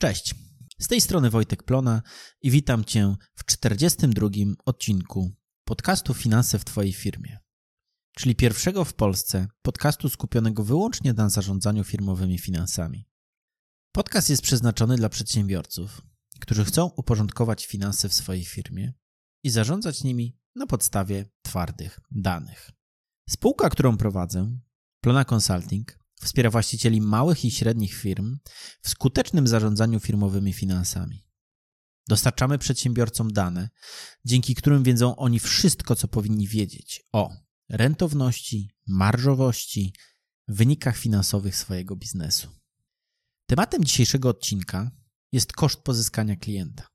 Cześć. Z tej strony Wojtek Plona i witam Cię w 42 odcinku podcastu Finanse w Twojej firmie, czyli pierwszego w Polsce podcastu skupionego wyłącznie na zarządzaniu firmowymi finansami. Podcast jest przeznaczony dla przedsiębiorców, którzy chcą uporządkować finanse w swojej firmie i zarządzać nimi na podstawie twardych danych. Spółka, którą prowadzę, Plona Consulting, wspiera właścicieli małych i średnich firm w skutecznym zarządzaniu firmowymi finansami. Dostarczamy przedsiębiorcom dane, dzięki którym wiedzą oni wszystko, co powinni wiedzieć o rentowności, marżowości, wynikach finansowych swojego biznesu. Tematem dzisiejszego odcinka jest koszt pozyskania klienta.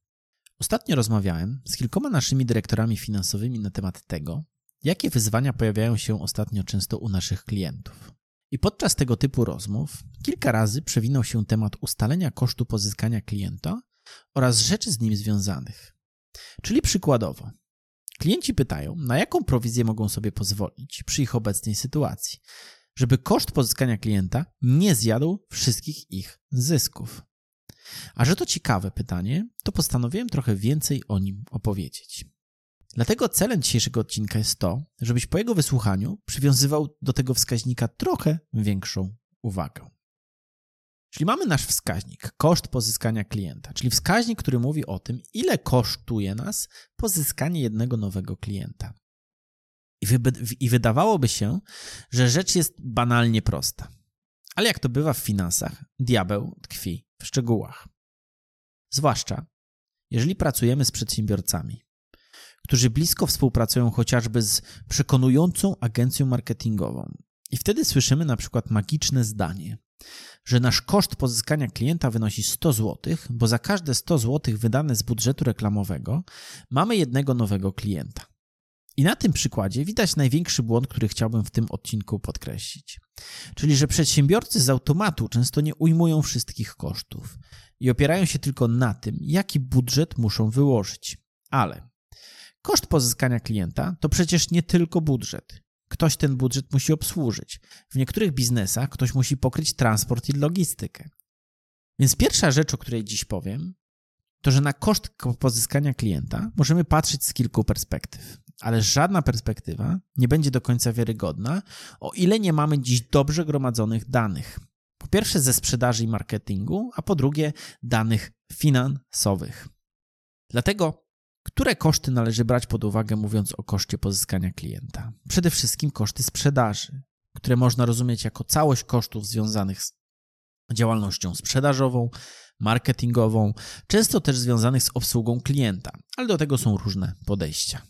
Ostatnio rozmawiałem z kilkoma naszymi dyrektorami finansowymi na temat tego, jakie wyzwania pojawiają się ostatnio często u naszych klientów. I podczas tego typu rozmów kilka razy przewinął się temat ustalenia kosztu pozyskania klienta oraz rzeczy z nim związanych. Czyli przykładowo, klienci pytają, na jaką prowizję mogą sobie pozwolić przy ich obecnej sytuacji, żeby koszt pozyskania klienta nie zjadł wszystkich ich zysków. A że to ciekawe pytanie, to postanowiłem trochę więcej o nim opowiedzieć. Dlatego celem dzisiejszego odcinka jest to, żebyś po jego wysłuchaniu przywiązywał do tego wskaźnika trochę większą uwagę. Czyli mamy nasz wskaźnik, koszt pozyskania klienta, czyli wskaźnik, który mówi o tym, ile kosztuje nas pozyskanie jednego nowego klienta. I, I wydawałoby się, że rzecz jest banalnie prosta. Ale jak to bywa w finansach, diabeł tkwi w szczegółach. Zwłaszcza, jeżeli pracujemy z przedsiębiorcami, którzy blisko współpracują chociażby z przekonującą agencją marketingową. I wtedy słyszymy na przykład magiczne zdanie, że nasz koszt pozyskania klienta wynosi 100 zł, bo za każde 100 zł wydane z budżetu reklamowego mamy jednego nowego klienta. I na tym przykładzie widać największy błąd, który chciałbym w tym odcinku podkreślić. Czyli, że przedsiębiorcy z automatu często nie ujmują wszystkich kosztów i opierają się tylko na tym, jaki budżet muszą wyłożyć. Ale Koszt pozyskania klienta to przecież nie tylko budżet. Ktoś ten budżet musi obsłużyć. W niektórych biznesach ktoś musi pokryć transport i logistykę. Więc pierwsza rzecz, o której dziś powiem, to że na koszt pozyskania klienta możemy patrzeć z kilku perspektyw, ale żadna perspektywa nie będzie do końca wiarygodna, o ile nie mamy dziś dobrze gromadzonych danych. Po pierwsze ze sprzedaży i marketingu, a po drugie danych finansowych. Dlatego które koszty należy brać pod uwagę, mówiąc o koszcie pozyskania klienta? Przede wszystkim koszty sprzedaży, które można rozumieć jako całość kosztów związanych z działalnością sprzedażową, marketingową, często też związanych z obsługą klienta, ale do tego są różne podejścia.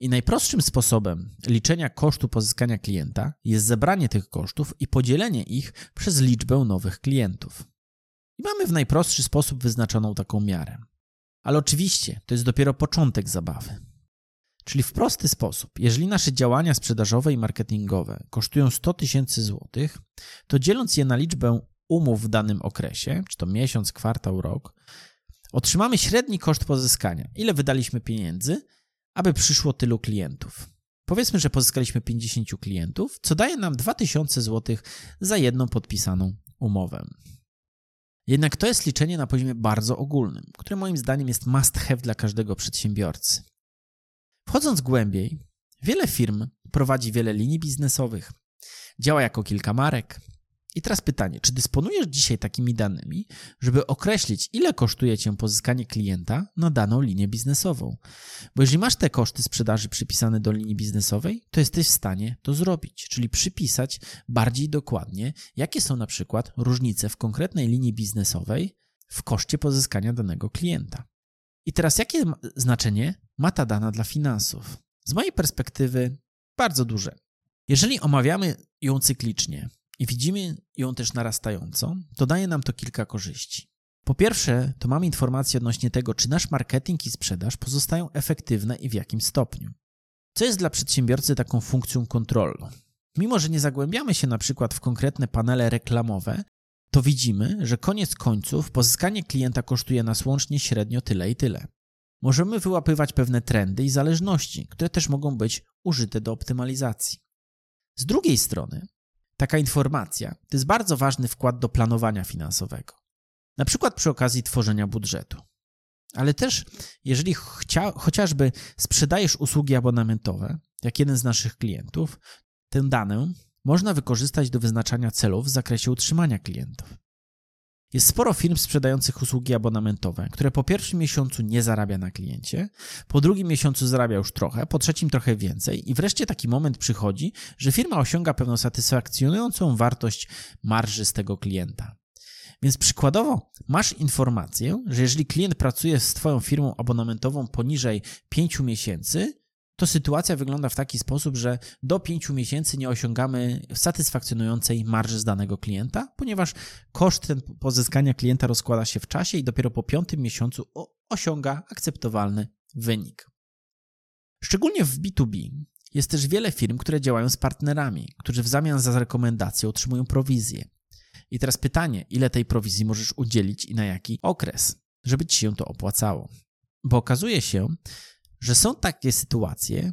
I najprostszym sposobem liczenia kosztu pozyskania klienta jest zebranie tych kosztów i podzielenie ich przez liczbę nowych klientów. I mamy w najprostszy sposób wyznaczoną taką miarę. Ale oczywiście to jest dopiero początek zabawy. Czyli w prosty sposób, jeżeli nasze działania sprzedażowe i marketingowe kosztują 100 tysięcy złotych, to dzieląc je na liczbę umów w danym okresie, czy to miesiąc, kwartał, rok, otrzymamy średni koszt pozyskania. Ile wydaliśmy pieniędzy, aby przyszło tylu klientów. Powiedzmy, że pozyskaliśmy 50 klientów, co daje nam 2000 zł za jedną podpisaną umowę. Jednak to jest liczenie na poziomie bardzo ogólnym, które moim zdaniem jest must have dla każdego przedsiębiorcy. Wchodząc głębiej, wiele firm prowadzi wiele linii biznesowych, działa jako kilka marek, i teraz pytanie, czy dysponujesz dzisiaj takimi danymi, żeby określić, ile kosztuje cię pozyskanie klienta na daną linię biznesową? Bo jeżeli masz te koszty sprzedaży przypisane do linii biznesowej, to jesteś w stanie to zrobić, czyli przypisać bardziej dokładnie, jakie są na przykład różnice w konkretnej linii biznesowej w koszcie pozyskania danego klienta. I teraz jakie znaczenie ma ta dana dla finansów? Z mojej perspektywy bardzo duże. Jeżeli omawiamy ją cyklicznie, i widzimy ją też narastającą, to daje nam to kilka korzyści. Po pierwsze, to mamy informacje odnośnie tego, czy nasz marketing i sprzedaż pozostają efektywne i w jakim stopniu. Co jest dla przedsiębiorcy taką funkcją kontrolną? Mimo, że nie zagłębiamy się na przykład w konkretne panele reklamowe, to widzimy, że koniec końców pozyskanie klienta kosztuje nas łącznie średnio tyle i tyle. Możemy wyłapywać pewne trendy i zależności, które też mogą być użyte do optymalizacji. Z drugiej strony, Taka informacja to jest bardzo ważny wkład do planowania finansowego. Na przykład przy okazji tworzenia budżetu. Ale też, jeżeli chcia, chociażby sprzedajesz usługi abonamentowe, jak jeden z naszych klientów, tę danę można wykorzystać do wyznaczania celów w zakresie utrzymania klientów. Jest sporo firm sprzedających usługi abonamentowe, które po pierwszym miesiącu nie zarabia na kliencie, po drugim miesiącu zarabia już trochę, po trzecim trochę więcej i wreszcie taki moment przychodzi, że firma osiąga pewną satysfakcjonującą wartość marży z tego klienta. Więc przykładowo masz informację, że jeżeli klient pracuje z Twoją firmą abonamentową poniżej 5 miesięcy, to sytuacja wygląda w taki sposób, że do 5 miesięcy nie osiągamy satysfakcjonującej marży z danego klienta, ponieważ koszt ten pozyskania klienta rozkłada się w czasie i dopiero po piątym miesiącu osiąga akceptowalny wynik. Szczególnie w B2B jest też wiele firm, które działają z partnerami, którzy w zamian za rekomendację otrzymują prowizję. I teraz pytanie, ile tej prowizji możesz udzielić i na jaki okres, żeby ci się to opłacało? Bo okazuje się, że są takie sytuacje,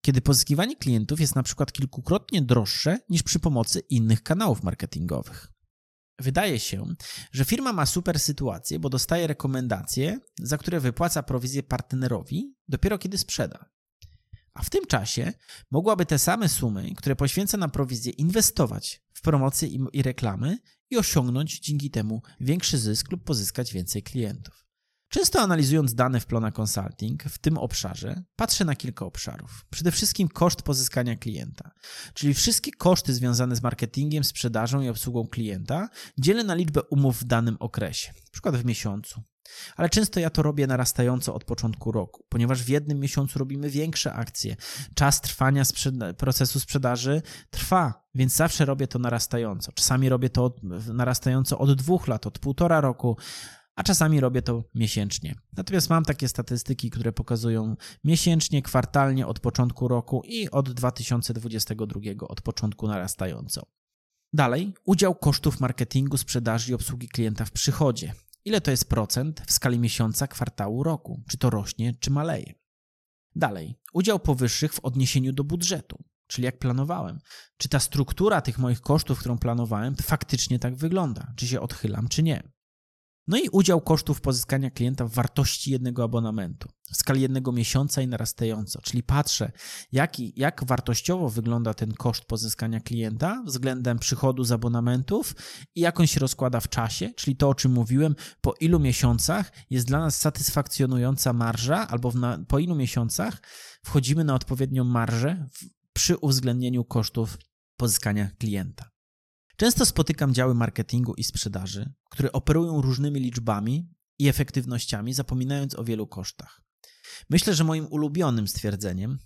kiedy pozyskiwanie klientów jest na przykład kilkukrotnie droższe niż przy pomocy innych kanałów marketingowych. Wydaje się, że firma ma super sytuację, bo dostaje rekomendacje, za które wypłaca prowizję partnerowi dopiero kiedy sprzeda. A w tym czasie mogłaby te same sumy, które poświęca na prowizję, inwestować w promocję i reklamy i osiągnąć dzięki temu większy zysk lub pozyskać więcej klientów. Często analizując dane w Plona Consulting w tym obszarze, patrzę na kilka obszarów. Przede wszystkim koszt pozyskania klienta, czyli wszystkie koszty związane z marketingiem, sprzedażą i obsługą klienta dzielę na liczbę umów w danym okresie, np. w miesiącu. Ale często ja to robię narastająco od początku roku, ponieważ w jednym miesiącu robimy większe akcje. Czas trwania procesu sprzedaży trwa, więc zawsze robię to narastająco. Czasami robię to od, narastająco od dwóch lat, od półtora roku, a czasami robię to miesięcznie. Natomiast mam takie statystyki, które pokazują miesięcznie, kwartalnie od początku roku i od 2022 od początku narastająco. Dalej, udział kosztów marketingu, sprzedaży i obsługi klienta w przychodzie. Ile to jest procent w skali miesiąca, kwartału, roku? Czy to rośnie, czy maleje? Dalej, udział powyższych w odniesieniu do budżetu, czyli jak planowałem. Czy ta struktura tych moich kosztów, którą planowałem, faktycznie tak wygląda? Czy się odchylam, czy nie? No i udział kosztów pozyskania klienta w wartości jednego abonamentu w skali jednego miesiąca i narastająco. Czyli patrzę, jak, jak wartościowo wygląda ten koszt pozyskania klienta względem przychodu z abonamentów i jak on się rozkłada w czasie, czyli to, o czym mówiłem, po ilu miesiącach jest dla nas satysfakcjonująca marża, albo na, po ilu miesiącach wchodzimy na odpowiednią marżę w, przy uwzględnieniu kosztów pozyskania klienta. Często spotykam działy marketingu i sprzedaży, które operują różnymi liczbami i efektywnościami, zapominając o wielu kosztach. Myślę, że moim ulubionym stwierdzeniem,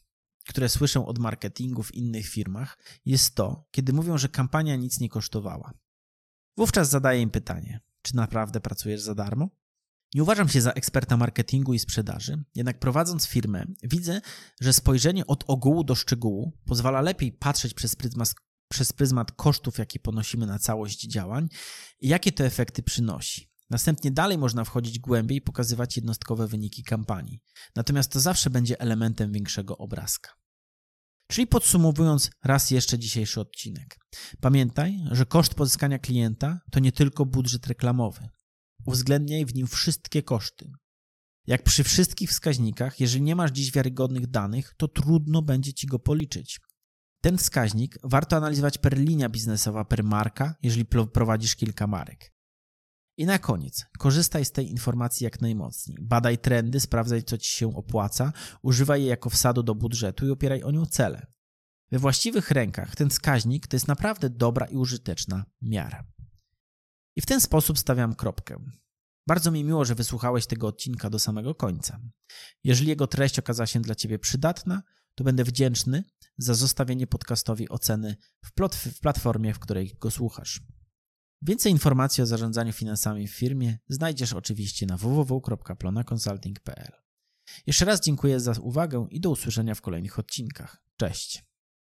które słyszę od marketingu w innych firmach, jest to, kiedy mówią, że kampania nic nie kosztowała. Wówczas zadaję im pytanie: czy naprawdę pracujesz za darmo? Nie uważam się za eksperta marketingu i sprzedaży, jednak prowadząc firmę, widzę, że spojrzenie od ogółu do szczegółu pozwala lepiej patrzeć przez pryzmat przez pryzmat kosztów, jakie ponosimy na całość działań i jakie to efekty przynosi. Następnie dalej można wchodzić głębiej i pokazywać jednostkowe wyniki kampanii. Natomiast to zawsze będzie elementem większego obrazka. Czyli podsumowując raz jeszcze dzisiejszy odcinek. Pamiętaj, że koszt pozyskania klienta to nie tylko budżet reklamowy. Uwzględniaj w nim wszystkie koszty. Jak przy wszystkich wskaźnikach, jeżeli nie masz dziś wiarygodnych danych, to trudno będzie ci go policzyć. Ten wskaźnik warto analizować per linia biznesowa, per marka, jeżeli prowadzisz kilka marek. I na koniec, korzystaj z tej informacji jak najmocniej. Badaj trendy, sprawdzaj, co ci się opłaca, używaj jej jako wsadu do budżetu i opieraj o nią cele. We właściwych rękach ten wskaźnik to jest naprawdę dobra i użyteczna miara. I w ten sposób stawiam kropkę. Bardzo mi miło, że wysłuchałeś tego odcinka do samego końca. Jeżeli jego treść okazała się dla Ciebie przydatna, to będę wdzięczny za zostawienie podcastowi oceny w, w platformie, w której go słuchasz. Więcej informacji o zarządzaniu finansami w firmie znajdziesz oczywiście na www.plonaconsulting.pl. Jeszcze raz dziękuję za uwagę i do usłyszenia w kolejnych odcinkach. Cześć.